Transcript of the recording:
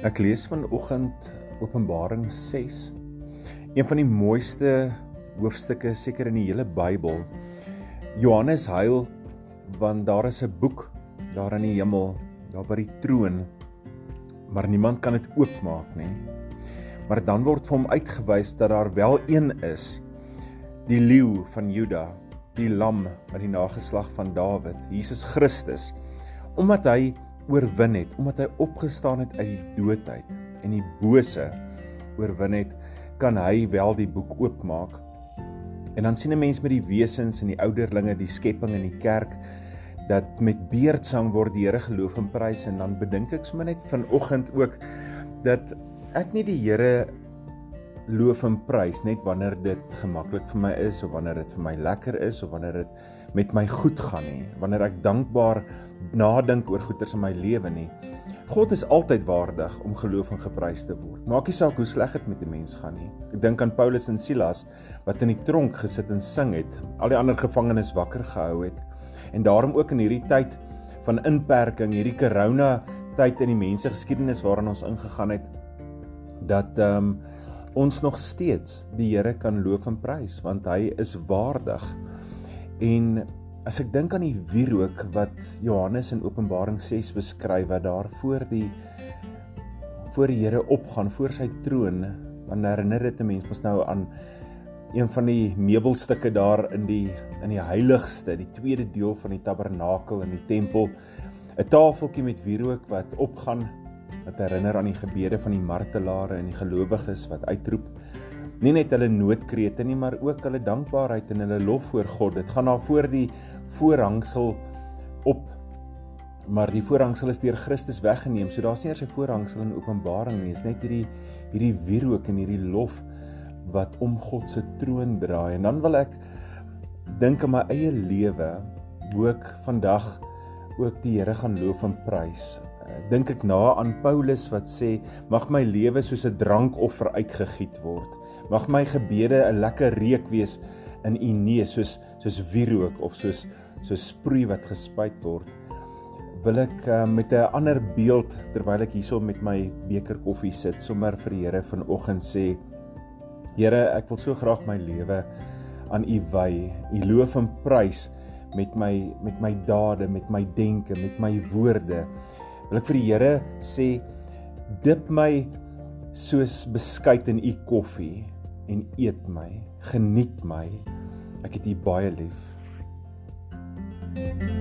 Ek lees vanoggend Openbaring 6. Een van die mooiste hoofstukke seker in die hele Bybel. Johannes huil want daar is 'n boek daar in die hemel, daar by die troon, maar niemand kan dit oopmaak nie. Maar dan word vir hom uitgewys dat daar wel een is, die leeu van Juda, die lam uit die nageslag van Dawid, Jesus Christus, omdat hy oorwin het omdat hy opgestaan het uit die dood uit en die bose oorwin het kan hy wel die boek oopmaak. En dan sien 'n mens met die wesens en die ouderlinge die skepping in die kerk dat met beerdsang word die Here geloof en prys. En dan bedink ek sommer net vanoggend ook dat ek nie die Here loof en prys net wanneer dit gemaklik vir my is of wanneer dit vir my lekker is of wanneer dit met my goed gaan nie. Wanneer ek dankbaar nadink oor goeders in my lewe nie. God is altyd waardig om geloof en geprys te word. Maak nie saak hoe sleg dit met 'n mens gaan nie. Ek dink aan Paulus en Silas wat in die tronk gesit en sing het al die ander gevangenes wakker gehou het. En daarom ook in hierdie tyd van inperking hierdie corona tyd in die mense geskiedenis waarin ons ingegaan het dat ehm um, ons nog steeds die Here kan loof en prys want hy is waardig. En as ek dink aan die wierook wat Johannes in Openbaring 6 beskryf wat daar voor die voor die Here opgaan voor sy troon, dan herinner dit 'n mens mos nou aan een van die meubelstukke daar in die in die heiligste, die tweede deel van die tabernakel in die tempel, 'n tafeltjie met wierook wat opgaan wat herinner aan die gebede van die martelare en die gelowiges wat uitroep nie net hulle noodkrete nie maar ook hulle dankbaarheid en hulle lof voor God. Dit gaan daar voor die voorhangsel op maar die voorhangsel is deur Christus weggeneem. So daar's nie eers 'n voorhangsel in Openbaring nie. Is net hierdie hierdie wierook en hierdie lof wat om God se troon draai. En dan wil ek dink aan my eie lewe hoe ek vandag ook die Here gaan loof en prys dink ek na aan Paulus wat sê mag my lewe soos 'n drankoffer uitgegiet word. Mag my gebede 'n lekker reuk wees in u neus soos soos wierook of soos soos sproei wat gespuit word. Wil ek uh, met 'n ander beeld terwyl ek hierso met my beker koffie sit sommer vir die Here vanoggend sê Here, ek wil so graag my lewe aan u wy. U loof en prys met my met my dade, met my denke, met my woorde wil ek vir die Here sê dip my soos beskuit in u koffie en eet my. Geniet my. Ek het u baie lief. thank you